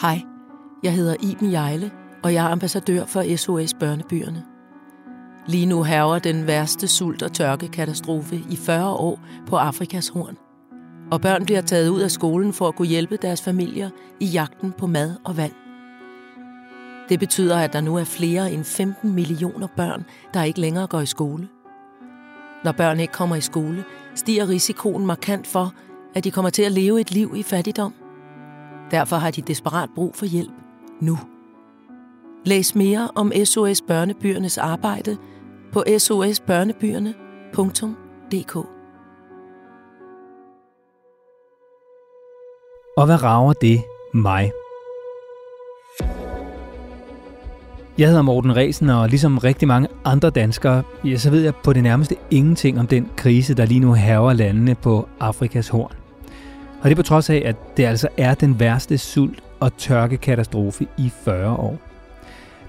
Hej, jeg hedder Iben Jejle, og jeg er ambassadør for SOS Børnebyerne. Lige nu hæver den værste sult- og tørkekatastrofe i 40 år på Afrikas horn. Og børn bliver taget ud af skolen for at kunne hjælpe deres familier i jagten på mad og vand. Det betyder, at der nu er flere end 15 millioner børn, der ikke længere går i skole. Når børn ikke kommer i skole, stiger risikoen markant for, at de kommer til at leve et liv i fattigdom. Derfor har de desperat brug for hjælp nu. Læs mere om SOS Børnebyernes arbejde på sosbørnebyerne.dk. Og hvad rager det mig? Jeg hedder Morten Resen, og ligesom rigtig mange andre danskere, ja, så ved jeg på det nærmeste ingenting om den krise, der lige nu hæver landene på Afrikas horn. Og det på trods af, at det altså er den værste sult- og tørkekatastrofe i 40 år.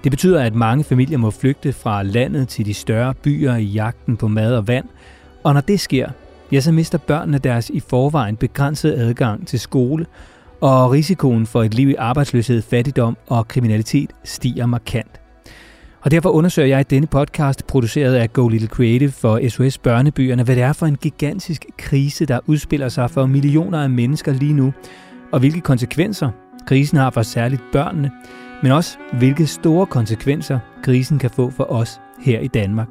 Det betyder, at mange familier må flygte fra landet til de større byer i jagten på mad og vand, og når det sker, ja, så mister børnene deres i forvejen begrænsede adgang til skole, og risikoen for et liv i arbejdsløshed, fattigdom og kriminalitet stiger markant. Og derfor undersøger jeg i denne podcast, produceret af Go Little Creative for SOS Børnebyerne, hvad det er for en gigantisk krise, der udspiller sig for millioner af mennesker lige nu, og hvilke konsekvenser krisen har for særligt børnene, men også hvilke store konsekvenser krisen kan få for os her i Danmark.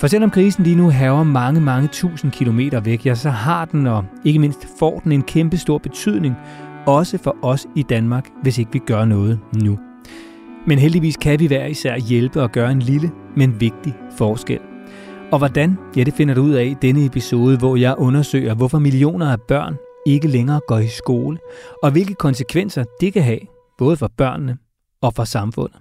For selvom krisen lige nu haver mange, mange tusind kilometer væk, ja, så har den, og ikke mindst får den en kæmpe stor betydning, også for os i Danmark, hvis ikke vi gør noget nu. Men heldigvis kan vi hver især hjælpe og gøre en lille, men vigtig forskel. Og hvordan? Ja, det finder du ud af i denne episode, hvor jeg undersøger, hvorfor millioner af børn ikke længere går i skole, og hvilke konsekvenser det kan have, både for børnene og for samfundet.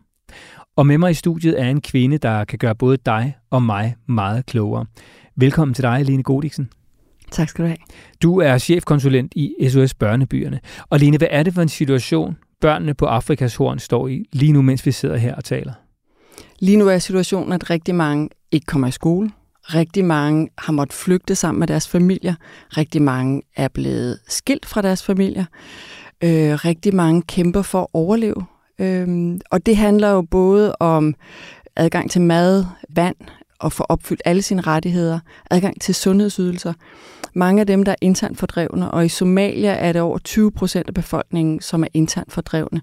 Og med mig i studiet er en kvinde, der kan gøre både dig og mig meget klogere. Velkommen til dig, Lene Godiksen. Tak skal du have. Du er chefkonsulent i SOS Børnebyerne. Og Lene, hvad er det for en situation, børnene på Afrikas horn står i lige nu, mens vi sidder her og taler? Lige nu er situationen, at rigtig mange ikke kommer i skole. Rigtig mange har måttet flygte sammen med deres familier. Rigtig mange er blevet skilt fra deres familier. Øh, rigtig mange kæmper for at overleve. Øh, og det handler jo både om adgang til mad, vand, og få opfyldt alle sine rettigheder, adgang til sundhedsydelser. Mange af dem, der er internt fordrevne, og i Somalia er det over 20 procent af befolkningen, som er internt fordrevne,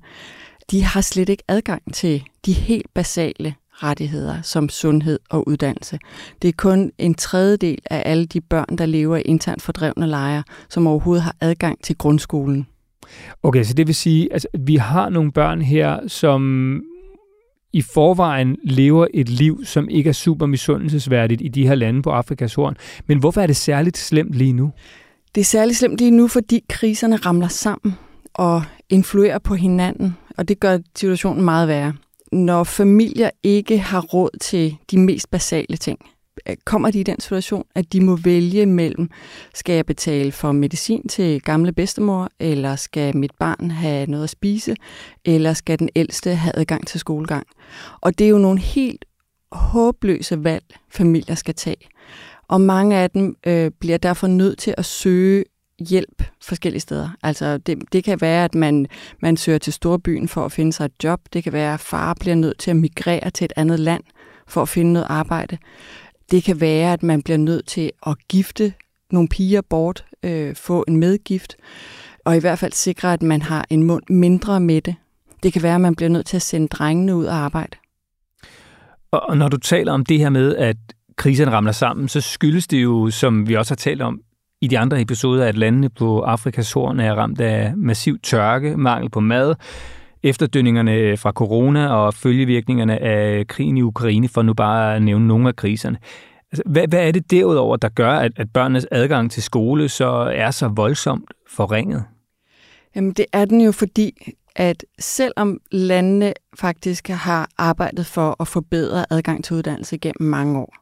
de har slet ikke adgang til de helt basale rettigheder som sundhed og uddannelse. Det er kun en tredjedel af alle de børn, der lever i internt fordrevne lejre, som overhovedet har adgang til grundskolen. Okay, så det vil sige, at altså, vi har nogle børn her, som i forvejen lever et liv, som ikke er super misundelsesværdigt i de her lande på Afrikas horn. Men hvorfor er det særligt slemt lige nu? Det er særligt slemt lige nu, fordi kriserne ramler sammen og influerer på hinanden, og det gør situationen meget værre. Når familier ikke har råd til de mest basale ting, Øh, kommer de i den situation, at de må vælge mellem, skal jeg betale for medicin til gamle bedstemor, eller skal mit barn have noget at spise, eller skal den ældste have adgang til skolegang. Og det er jo nogle helt håbløse valg, familier skal tage. Og mange af dem øh, bliver derfor nødt til at søge hjælp forskellige steder. Altså det, det kan være, at man, man søger til storbyen for at finde sig et job. Det kan være, at far bliver nødt til at migrere til et andet land for at finde noget arbejde. Det kan være, at man bliver nødt til at gifte nogle piger bort, øh, få en medgift, og i hvert fald sikre, at man har en mund mindre med det. Det kan være, at man bliver nødt til at sende drengene ud og arbejde. Og når du taler om det her med, at kriserne ramler sammen, så skyldes det jo, som vi også har talt om i de andre episoder, at landene på Afrikas horn er ramt af massiv tørke, mangel på mad, efterdønningerne øh, fra corona og følgevirkningerne af krigen i Ukraine, for nu bare at nævne nogle af kriserne. Altså, hvad, hvad er det derudover, der gør, at, at børnenes adgang til skole så er så voldsomt forringet? Jamen, det er den jo, fordi at selvom landene faktisk har arbejdet for at forbedre adgang til uddannelse gennem mange år,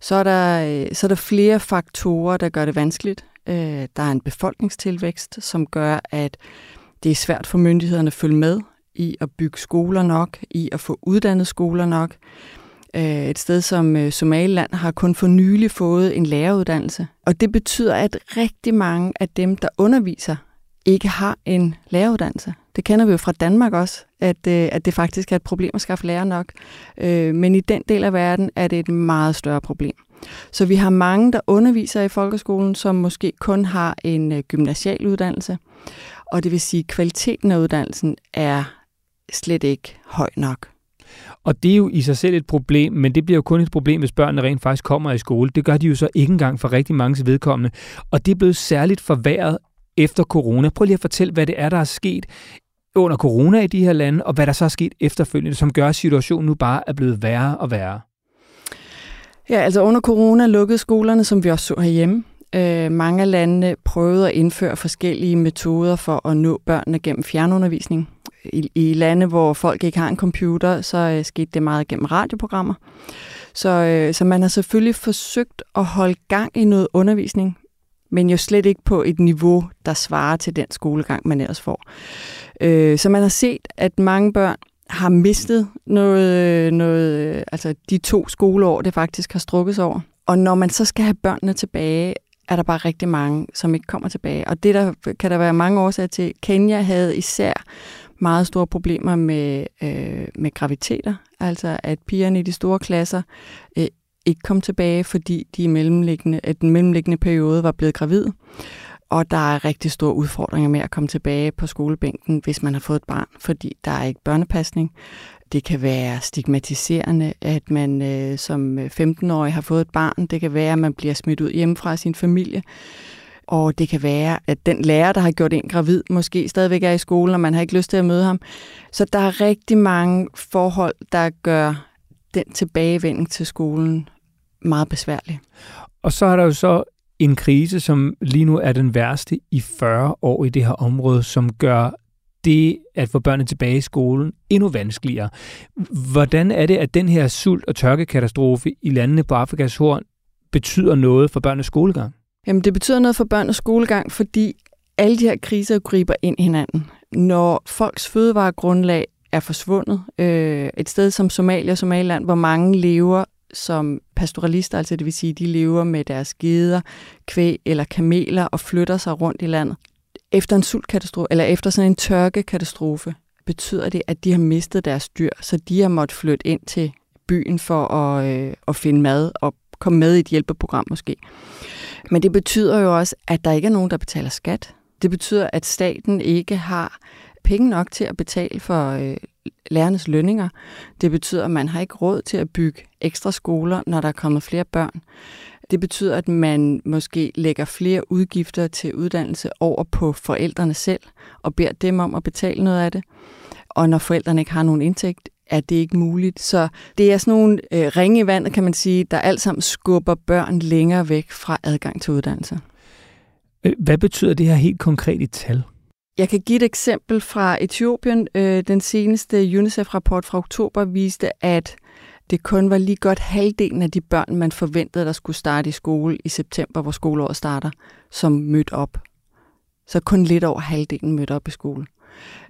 så er der, øh, så er der flere faktorer, der gør det vanskeligt. Øh, der er en befolkningstilvækst, som gør, at det er svært for myndighederne at følge med i at bygge skoler nok, i at få uddannet skoler nok. Øh, et sted som øh, Somaliland har kun for nylig fået en læreruddannelse. Og det betyder, at rigtig mange af dem, der underviser ikke har en læreruddannelse. Det kender vi jo fra Danmark også, at, øh, at det faktisk er et problem at skaffe lærer nok. Men i den del af verden er det et meget større problem. Så vi har mange, der underviser i folkeskolen, som måske kun har en gymnasial uddannelse. Og det vil sige, at kvaliteten af uddannelsen er slet ikke høj nok. Og det er jo i sig selv et problem, men det bliver jo kun et problem, hvis børnene rent faktisk kommer i skole. Det gør de jo så ikke engang for rigtig mange vedkommende. Og det er blevet særligt forværret efter corona. Prøv lige at fortælle, hvad det er, der er sket under corona i de her lande, og hvad der så er sket efterfølgende, som gør, at situationen nu bare er blevet værre og værre. Ja, altså under corona lukkede skolerne, som vi også så herhjemme. Øh, mange af landene prøvede at indføre forskellige metoder for at nå børnene gennem fjernundervisning. I, i lande, hvor folk ikke har en computer, så øh, skete det meget gennem radioprogrammer. Så, øh, så man har selvfølgelig forsøgt at holde gang i noget undervisning, men jo slet ikke på et niveau, der svarer til den skolegang, man ellers får. Øh, så man har set, at mange børn har mistet noget, øh, noget, øh, altså de to skoleår, det faktisk har strukket sig over. Og når man så skal have børnene tilbage, er der bare rigtig mange, som ikke kommer tilbage. Og det der, kan der være mange årsager til. Kenya havde især meget store problemer med, øh, med graviteter, altså at pigerne i de store klasser øh, ikke kom tilbage, fordi de mellemliggende, at den mellemliggende periode var blevet gravid. Og der er rigtig store udfordringer med at komme tilbage på skolebænken, hvis man har fået et barn, fordi der er ikke børnepasning. Det kan være stigmatiserende, at man øh, som 15-årig har fået et barn. Det kan være, at man bliver smidt ud hjemmefra af sin familie. Og det kan være, at den lærer, der har gjort en gravid, måske stadigvæk er i skolen, og man har ikke lyst til at møde ham. Så der er rigtig mange forhold, der gør den tilbagevending til skolen meget besværlig. Og så er der jo så en krise, som lige nu er den værste i 40 år i det her område, som gør det at få børnene tilbage i skolen endnu vanskeligere. Hvordan er det, at den her sult- og tørkekatastrofe i landene på Afrikas horn betyder noget for børnenes skolegang? Jamen, det betyder noget for børn og skolegang, fordi alle de her kriser griber ind i hinanden. Når folks fødevaregrundlag er forsvundet, øh, et sted som Somalia, Somaliland, hvor mange lever som pastoralister, altså det vil sige, de lever med deres geder, kvæg eller kameler og flytter sig rundt i landet. Efter en sultkatastrofe, eller efter sådan en tørkekatastrofe, betyder det, at de har mistet deres dyr, så de har måttet flytte ind til byen for at, øh, at finde mad og komme med i et hjælpeprogram måske. Men det betyder jo også, at der ikke er nogen, der betaler skat. Det betyder, at staten ikke har penge nok til at betale for øh, lærernes lønninger. Det betyder, at man har ikke råd til at bygge ekstra skoler, når der er kommet flere børn. Det betyder, at man måske lægger flere udgifter til uddannelse over på forældrene selv og beder dem om at betale noget af det. Og når forældrene ikke har nogen indtægt, er det ikke muligt. Så det er sådan nogle øh, ringe i vandet, kan man sige, der alt sammen skubber børn længere væk fra adgang til uddannelse. Øh, hvad betyder det her helt konkret i tal? Jeg kan give et eksempel fra Etiopien. Øh, den seneste UNICEF-rapport fra oktober viste, at det kun var lige godt halvdelen af de børn, man forventede, der skulle starte i skole i september, hvor skoleåret starter, som mødte op. Så kun lidt over halvdelen mødte op i skole.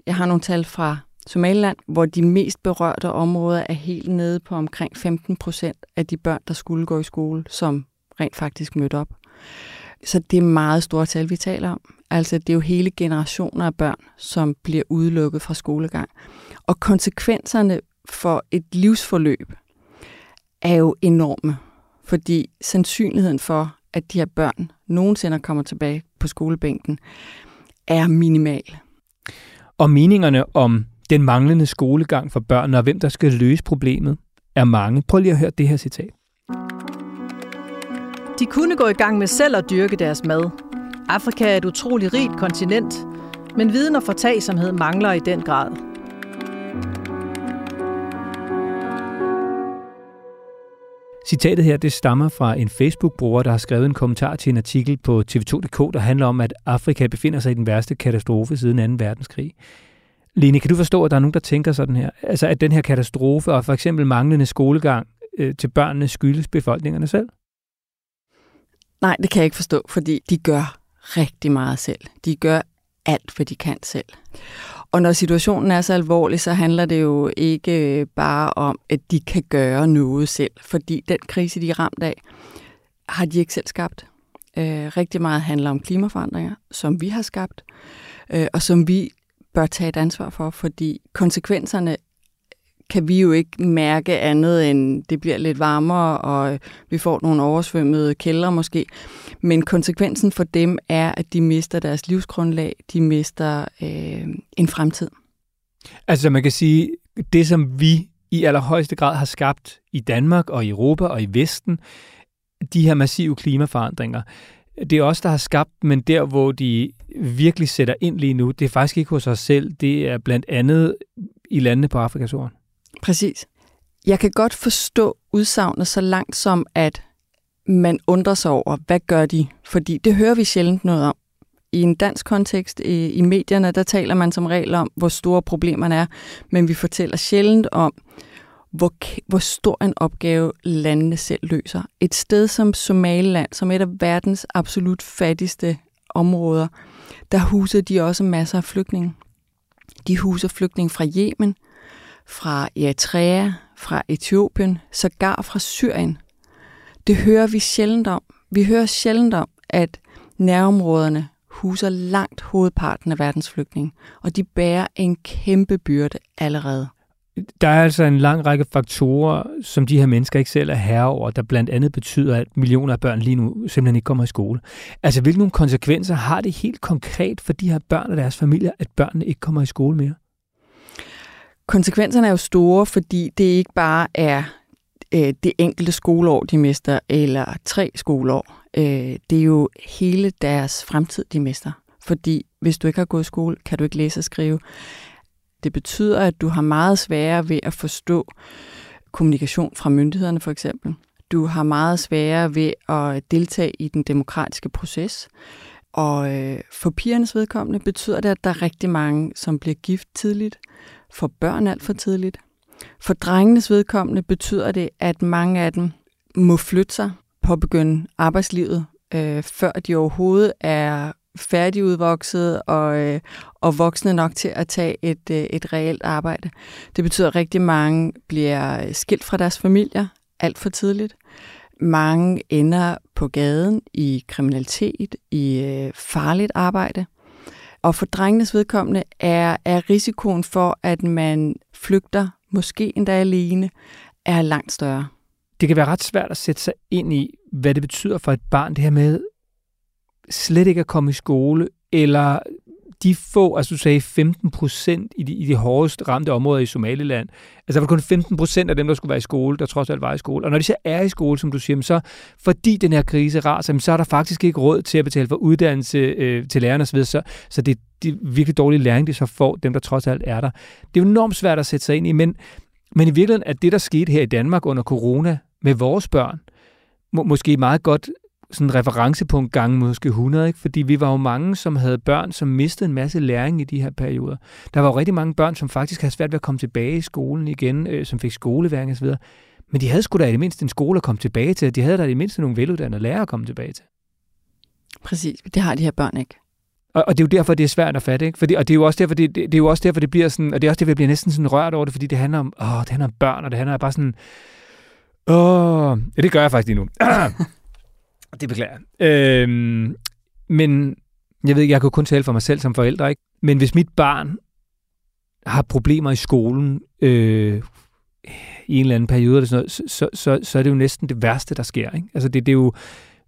Jeg har nogle tal fra Somaliland, hvor de mest berørte områder er helt nede på omkring 15 procent af de børn, der skulle gå i skole, som rent faktisk mødte op. Så det er meget store tal, vi taler om. Altså, det er jo hele generationer af børn, som bliver udelukket fra skolegang. Og konsekvenserne for et livsforløb er jo enorme, fordi sandsynligheden for, at de her børn nogensinde kommer tilbage på skolebænken, er minimal. Og meningerne om den manglende skolegang for børn og hvem der skal løse problemet, er mange. Prøv lige at høre det her citat. De kunne gå i gang med selv at dyrke deres mad. Afrika er et utroligt rigt kontinent, men viden og fortagsomhed mangler i den grad. Citatet her det stammer fra en Facebook-bruger, der har skrevet en kommentar til en artikel på tv2.dk, der handler om, at Afrika befinder sig i den værste katastrofe siden 2. verdenskrig. Lene, kan du forstå, at der er nogen, der tænker sådan her? Altså, at den her katastrofe og for eksempel manglende skolegang øh, til børnene skyldes befolkningerne selv? Nej, det kan jeg ikke forstå, fordi de gør rigtig meget selv. De gør alt, hvad de kan selv. Og når situationen er så alvorlig, så handler det jo ikke øh, bare om, at de kan gøre noget selv, fordi den krise, de er ramt af, har de ikke selv skabt. Øh, rigtig meget handler om klimaforandringer, som vi har skabt. øh, og som vi bør tage et ansvar for, fordi konsekvenserne kan vi jo ikke mærke andet end, det bliver lidt varmere, og vi får nogle oversvømmede kældre måske. Men konsekvensen for dem er, at de mister deres livsgrundlag, de mister øh, en fremtid. Altså man kan sige, det som vi i allerhøjeste grad har skabt i Danmark og i Europa og i Vesten, de her massive klimaforandringer, det er os, der har skabt, men der, hvor de virkelig sætter ind lige nu, det er faktisk ikke hos os selv, det er blandt andet i landene på Afrikas Horn. Præcis. Jeg kan godt forstå udsagnet så langt som, at man undrer sig over, hvad gør de? Fordi det hører vi sjældent noget om. I en dansk kontekst, i, i medierne, der taler man som regel om, hvor store problemerne er, men vi fortæller sjældent om, hvor, hvor stor en opgave landene selv løser. Et sted som Somaliland, som er et af verdens absolut fattigste områder, der huser de også masser af flygtninge. De huser flygtninge fra Yemen, fra Eritrea, fra Etiopien, sågar fra Syrien. Det hører vi sjældent om. Vi hører sjældent om, at nærområderne huser langt hovedparten af verdens flygtninge, og de bærer en kæmpe byrde allerede. Der er altså en lang række faktorer, som de her mennesker ikke selv er herre over, der blandt andet betyder, at millioner af børn lige nu simpelthen ikke kommer i skole. Altså, hvilke konsekvenser har det helt konkret for de her børn og deres familier, at børnene ikke kommer i skole mere? Konsekvenserne er jo store, fordi det ikke bare er øh, det enkelte skoleår, de mister, eller tre skoleår. Øh, det er jo hele deres fremtid, de mister. Fordi hvis du ikke har gået i skole, kan du ikke læse og skrive. Det betyder, at du har meget sværere ved at forstå kommunikation fra myndighederne for eksempel. Du har meget sværere ved at deltage i den demokratiske proces. Og øh, for pigernes vedkommende betyder det, at der er rigtig mange, som bliver gift tidligt, får børn alt for tidligt. For drengenes vedkommende betyder det, at mange af dem må flytte sig, på begynde arbejdslivet, øh, før de overhovedet er færdigudvokset og, øh, og voksne nok til at tage et, øh, et reelt arbejde. Det betyder, at rigtig mange bliver skilt fra deres familier alt for tidligt. Mange ender på gaden i kriminalitet, i øh, farligt arbejde. Og for drengenes vedkommende er, er risikoen for, at man flygter, måske endda alene, er langt større. Det kan være ret svært at sætte sig ind i, hvad det betyder for et barn, det her med slet ikke at komme i skole, eller de få, altså du sagde 15 procent i de, i de hårdest ramte områder i Somaliland, altså der var kun 15 procent af dem, der skulle være i skole, der trods alt var i skole. Og når de så er i skole, som du siger, så fordi den her krise raser, så er der faktisk ikke råd til at betale for uddannelse øh, til lærerne osv., så, så det, det er virkelig dårlig læring, de så får, dem der trods alt er der. Det er jo enormt svært at sætte sig ind i, men, men i virkeligheden er det, der skete her i Danmark under corona med vores børn, må, måske meget godt sådan referencepunkt gange måske 100, ikke? fordi vi var jo mange, som havde børn, som mistede en masse læring i de her perioder. Der var jo rigtig mange børn, som faktisk havde svært ved at komme tilbage i skolen igen, øh, som fik skoleværing osv. Men de havde sgu da i det mindste en skole at komme tilbage til. De havde da i det mindste nogle veluddannede lærere at komme tilbage til. Præcis, det har de her børn ikke. Og, og det er jo derfor, det er svært at fatte, ikke? Fordi, og det er jo også derfor, det, det, det er jo også derfor, det bliver sådan, og det er også derfor, jeg bliver næsten sådan rørt over det, fordi det handler om, åh, det handler om børn, og det handler bare sådan, åh, ja, det gør jeg faktisk lige nu. Det beklager jeg. Øhm, men jeg ved ikke, jeg kan kun tale for mig selv som forældre, ikke? Men hvis mit barn har problemer i skolen øh, i en eller anden periode, eller sådan noget, så, så, så, så er det jo næsten det værste, der sker. Ikke? Altså det, det er jo,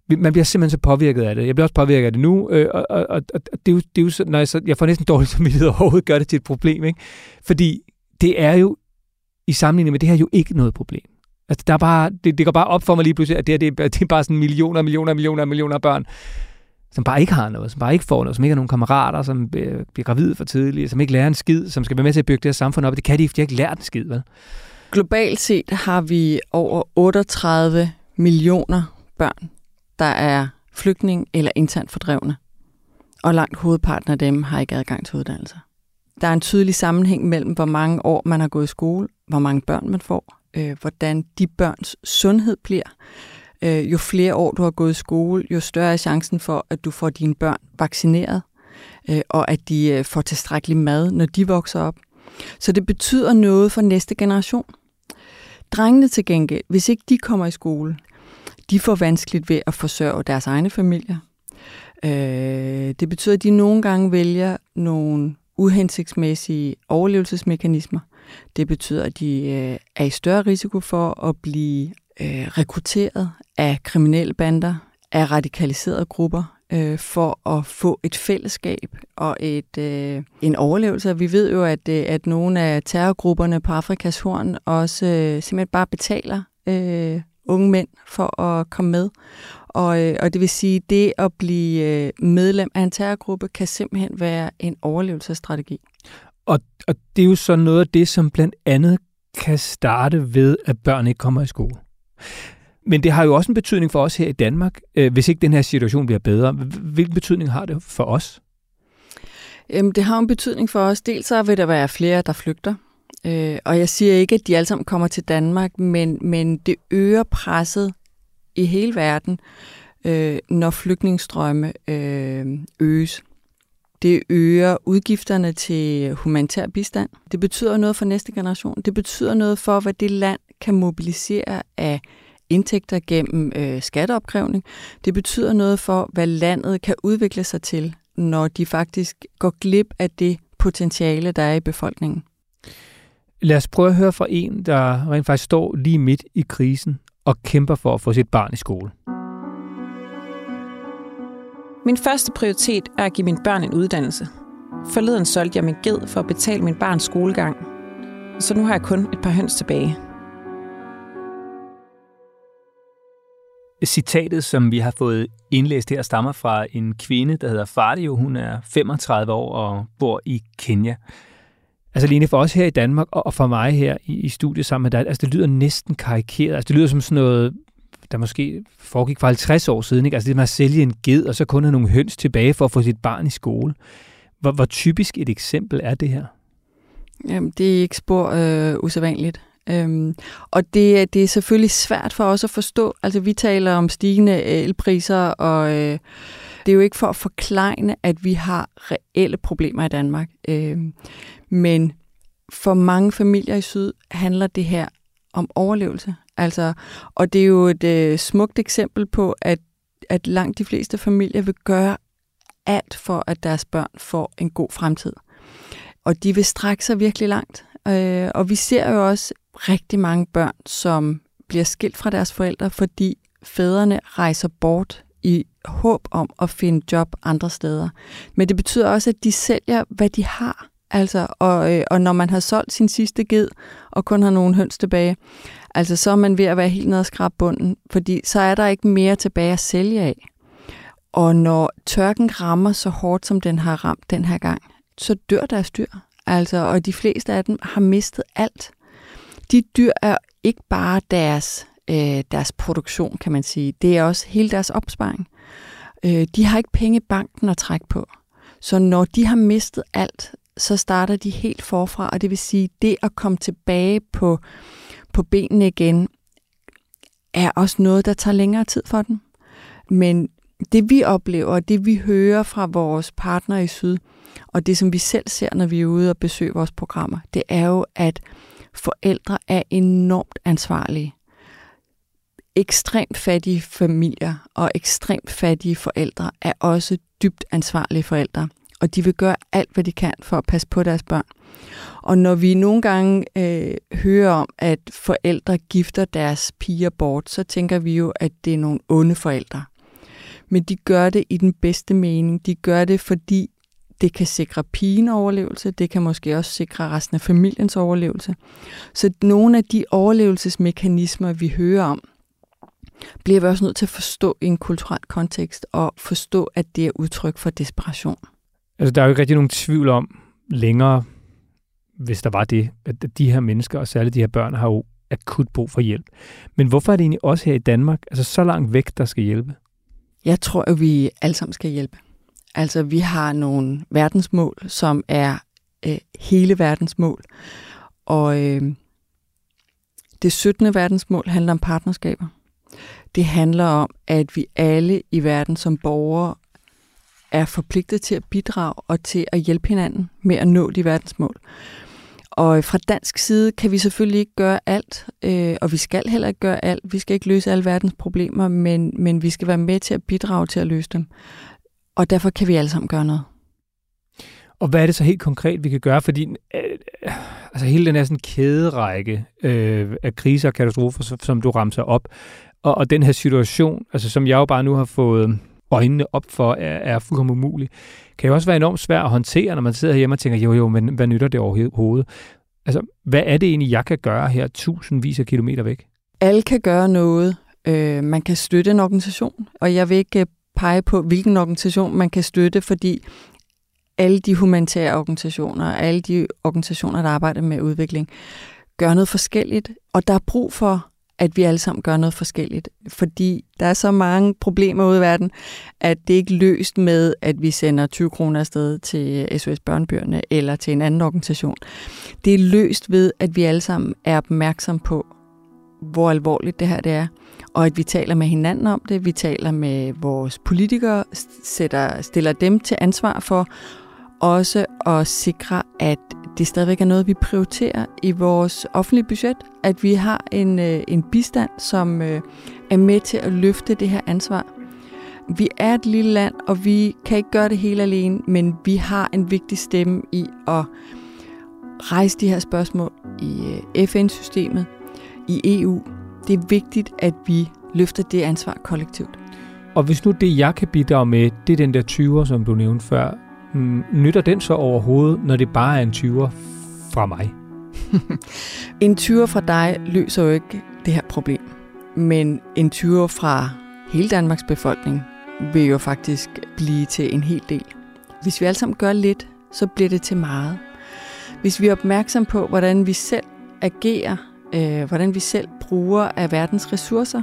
man bliver simpelthen så påvirket af det. Jeg bliver også påvirket af det nu, øh, og, og, og, og det er jo, det er jo så, når jeg, så, jeg får næsten dårligt samvittighed overhovedet gør det til et problem. Ikke? Fordi det er jo, i sammenligning med det her, jo ikke noget problem. Altså, der er bare, det, det går bare op for mig lige pludselig, at det, her, det, er, det er bare sådan millioner, millioner, millioner, millioner børn, som bare ikke har noget, som bare ikke får noget, som ikke har nogen kammerater, som øh, bliver gravide for tidligt, som ikke lærer en skid, som skal være med til at bygge det her samfund op. Det kan de, fordi de har ikke lært en skid, vel? Globalt set har vi over 38 millioner børn, der er flygtning eller internt fordrevne. Og langt hovedparten af dem har ikke adgang til uddannelse. Der er en tydelig sammenhæng mellem, hvor mange år man har gået i skole, hvor mange børn man får, øh, hvordan de børns sundhed bliver. Øh, jo flere år du har gået i skole, jo større er chancen for, at du får dine børn vaccineret, øh, og at de øh, får tilstrækkelig mad, når de vokser op. Så det betyder noget for næste generation. Drengene til gengæld, hvis ikke de kommer i skole, de får vanskeligt ved at forsørge deres egne familier. Øh, det betyder, at de nogle gange vælger nogle uhensigtsmæssige overlevelsesmekanismer. Det betyder, at de øh, er i større risiko for at blive øh, rekrutteret af kriminelle bander, af radikaliserede grupper, øh, for at få et fællesskab og et øh, en overlevelse. Vi ved jo, at, øh, at nogle af terrorgrupperne på Afrikas Horn også øh, simpelthen bare betaler øh, unge mænd for at komme med. Og, øh, og det vil sige, at det at blive øh, medlem af en terrorgruppe kan simpelthen være en overlevelsesstrategi. Og, og det er jo så noget af det, som blandt andet kan starte ved, at børn ikke kommer i skole. Men det har jo også en betydning for os her i Danmark, øh, hvis ikke den her situation bliver bedre. Hvilken betydning har det for os? Jamen, det har en betydning for os. Dels så vil der være flere, der flygter. Øh, og jeg siger ikke, at de alle sammen kommer til Danmark, men, men det øger presset i hele verden, øh, når flygtningestrømme øh, øges. Det øger udgifterne til humanitær bistand. Det betyder noget for næste generation. Det betyder noget for, hvad det land kan mobilisere af indtægter gennem øh, skatteopkrævning. Det betyder noget for, hvad landet kan udvikle sig til, når de faktisk går glip af det potentiale, der er i befolkningen. Lad os prøve at høre fra en, der rent faktisk står lige midt i krisen og kæmper for at få sit barn i skole. Min første prioritet er at give mine børn en uddannelse. Forleden solgte jeg min ged for at betale min barns skolegang. Så nu har jeg kun et par høns tilbage. Citatet, som vi har fået indlæst her, stammer fra en kvinde, der hedder Fadio. Hun er 35 år og bor i Kenya. Altså Lene, for os her i Danmark og for mig her i, i studiet sammen med dig, altså det lyder næsten karikeret. Altså det lyder som sådan noget, der måske foregik for 50 år siden. Ikke? Altså det med at sælge en ged, og så kun have nogle høns tilbage for at få sit barn i skole. Hvor, hvor typisk et eksempel er det her? Jamen, det er ikke spor øh, usædvanligt. Øhm, og det, det er selvfølgelig svært for os at forstå. Altså, vi taler om stigende elpriser, og øh, det er jo ikke for at forklejne, at vi har reelle problemer i Danmark. Øhm, men for mange familier i Syd handler det her om overlevelse. Altså, og det er jo et øh, smukt eksempel på, at, at langt de fleste familier vil gøre alt for, at deres børn får en god fremtid. Og de vil strække sig virkelig langt. Øh, og vi ser jo også rigtig mange børn, som bliver skilt fra deres forældre, fordi fædrene rejser bort i håb om at finde job andre steder. Men det betyder også, at de sælger, hvad de har. Altså, og, øh, og når man har solgt sin sidste ged, og kun har nogle høns tilbage, altså så er man ved at være helt nede og skrabe bunden, fordi så er der ikke mere tilbage at sælge af. Og når tørken rammer så hårdt, som den har ramt den her gang, så dør deres dyr. Altså, og de fleste af dem har mistet alt. De dyr er ikke bare deres, øh, deres produktion, kan man sige. Det er også hele deres opsparing. Øh, de har ikke penge i banken at trække på. Så når de har mistet alt, så starter de helt forfra, og det vil sige, det at komme tilbage på, på benene igen, er også noget, der tager længere tid for dem. Men det vi oplever, det vi hører fra vores partnere i Syd, og det som vi selv ser, når vi er ude og besøge vores programmer, det er jo, at forældre er enormt ansvarlige. Ekstremt fattige familier og ekstremt fattige forældre er også dybt ansvarlige forældre og de vil gøre alt, hvad de kan for at passe på deres børn. Og når vi nogle gange øh, hører om, at forældre gifter deres piger bort, så tænker vi jo, at det er nogle onde forældre. Men de gør det i den bedste mening. De gør det, fordi det kan sikre pigen overlevelse, det kan måske også sikre resten af familiens overlevelse. Så nogle af de overlevelsesmekanismer, vi hører om, bliver vi også nødt til at forstå i en kulturel kontekst, og forstå, at det er udtryk for desperation. Altså, der er jo ikke rigtig nogen tvivl om længere, hvis der var det, at de her mennesker, og særligt de her børn, har jo akut brug for hjælp. Men hvorfor er det egentlig også her i Danmark, altså så langt væk, der skal hjælpe? Jeg tror, at vi alle sammen skal hjælpe. Altså, vi har nogle verdensmål, som er øh, hele verdensmål. Og øh, det 17. verdensmål handler om partnerskaber. Det handler om, at vi alle i verden som borgere er forpligtet til at bidrage og til at hjælpe hinanden med at nå de verdensmål. Og fra dansk side kan vi selvfølgelig ikke gøre alt, øh, og vi skal heller ikke gøre alt. Vi skal ikke løse alle verdens problemer, men, men vi skal være med til at bidrage til at løse dem. og derfor kan vi alle sammen gøre noget. Og hvad er det så helt konkret, vi kan gøre? Fordi øh, altså hele den her sådan kæderække øh, af kriser og katastrofer, som du ramser op, og, og den her situation, altså som jeg jo bare nu har fået øjnene op for, er, er fuldkommen umulig, kan jo også være enormt svært at håndtere, når man sidder hjemme og tænker, jo jo, men hvad nytter det overhovedet? Altså, hvad er det egentlig, jeg kan gøre her tusindvis af kilometer væk? Alle kan gøre noget. Øh, man kan støtte en organisation, og jeg vil ikke øh, pege på, hvilken organisation man kan støtte, fordi alle de humanitære organisationer, alle de organisationer, der arbejder med udvikling, gør noget forskelligt, og der er brug for, at vi alle sammen gør noget forskelligt. Fordi der er så mange problemer ude i verden, at det ikke er løst med, at vi sender 20 kroner afsted til SOS Børnebyrne eller til en anden organisation. Det er løst ved, at vi alle sammen er opmærksom på, hvor alvorligt det her det er, og at vi taler med hinanden om det, vi taler med vores politikere, sætter, stiller dem til ansvar for, også at sikre, at det stadigvæk er noget, vi prioriterer i vores offentlige budget, at vi har en, øh, en bistand, som øh, er med til at løfte det her ansvar. Vi er et lille land, og vi kan ikke gøre det hele alene, men vi har en vigtig stemme i at rejse de her spørgsmål i øh, FN-systemet, i EU. Det er vigtigt, at vi løfter det ansvar kollektivt. Og hvis nu det, jeg kan bidrage med, det er den der 20'er, som du nævnte før, Mm, nytter den så overhovedet, når det bare er en 20'er fra mig? en 20'er fra dig løser jo ikke det her problem. Men en 20'er fra hele Danmarks befolkning vil jo faktisk blive til en hel del. Hvis vi alle sammen gør lidt, så bliver det til meget. Hvis vi er opmærksom på, hvordan vi selv agerer, øh, hvordan vi selv bruger af verdens ressourcer,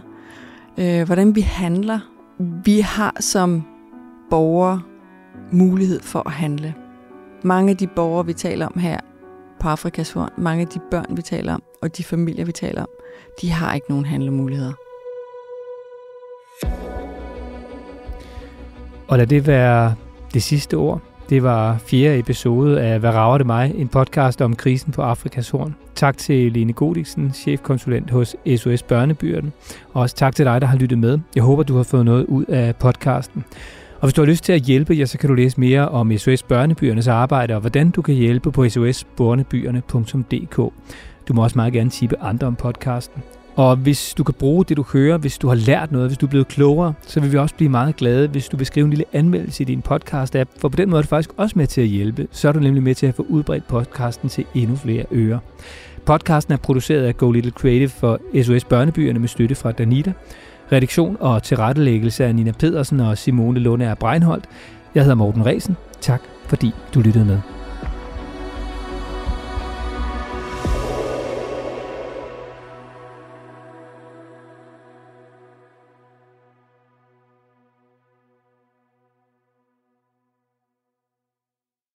øh, hvordan vi handler, vi har som borgere mulighed for at handle. Mange af de borgere, vi taler om her på Afrikas Horn, mange af de børn, vi taler om, og de familier, vi taler om, de har ikke nogen handlemuligheder. Og lad det være det sidste ord. Det var fjerde episode af Hvad rager det mig? En podcast om krisen på Afrikas Horn. Tak til Lene Godiksen, chefkonsulent hos SOS Børnebyrden. Og også tak til dig, der har lyttet med. Jeg håber, du har fået noget ud af podcasten. Og hvis du har lyst til at hjælpe, ja, så kan du læse mere om SOS Børnebyernes arbejde og hvordan du kan hjælpe på sosbørnebyerne.dk. Du må også meget gerne tippe andre om podcasten. Og hvis du kan bruge det, du hører, hvis du har lært noget, hvis du er blevet klogere, så vil vi også blive meget glade, hvis du vil skrive en lille anmeldelse i din podcast-app, for på den måde er du faktisk også med til at hjælpe. Så er du nemlig med til at få udbredt podcasten til endnu flere ører. Podcasten er produceret af Go Little Creative for SOS Børnebyerne med støtte fra Danita. Redaktion og tilrettelæggelse af Nina Pedersen og Simone Lunde er Breinholt. Jeg hedder Morten Resen. Tak fordi du lyttede med.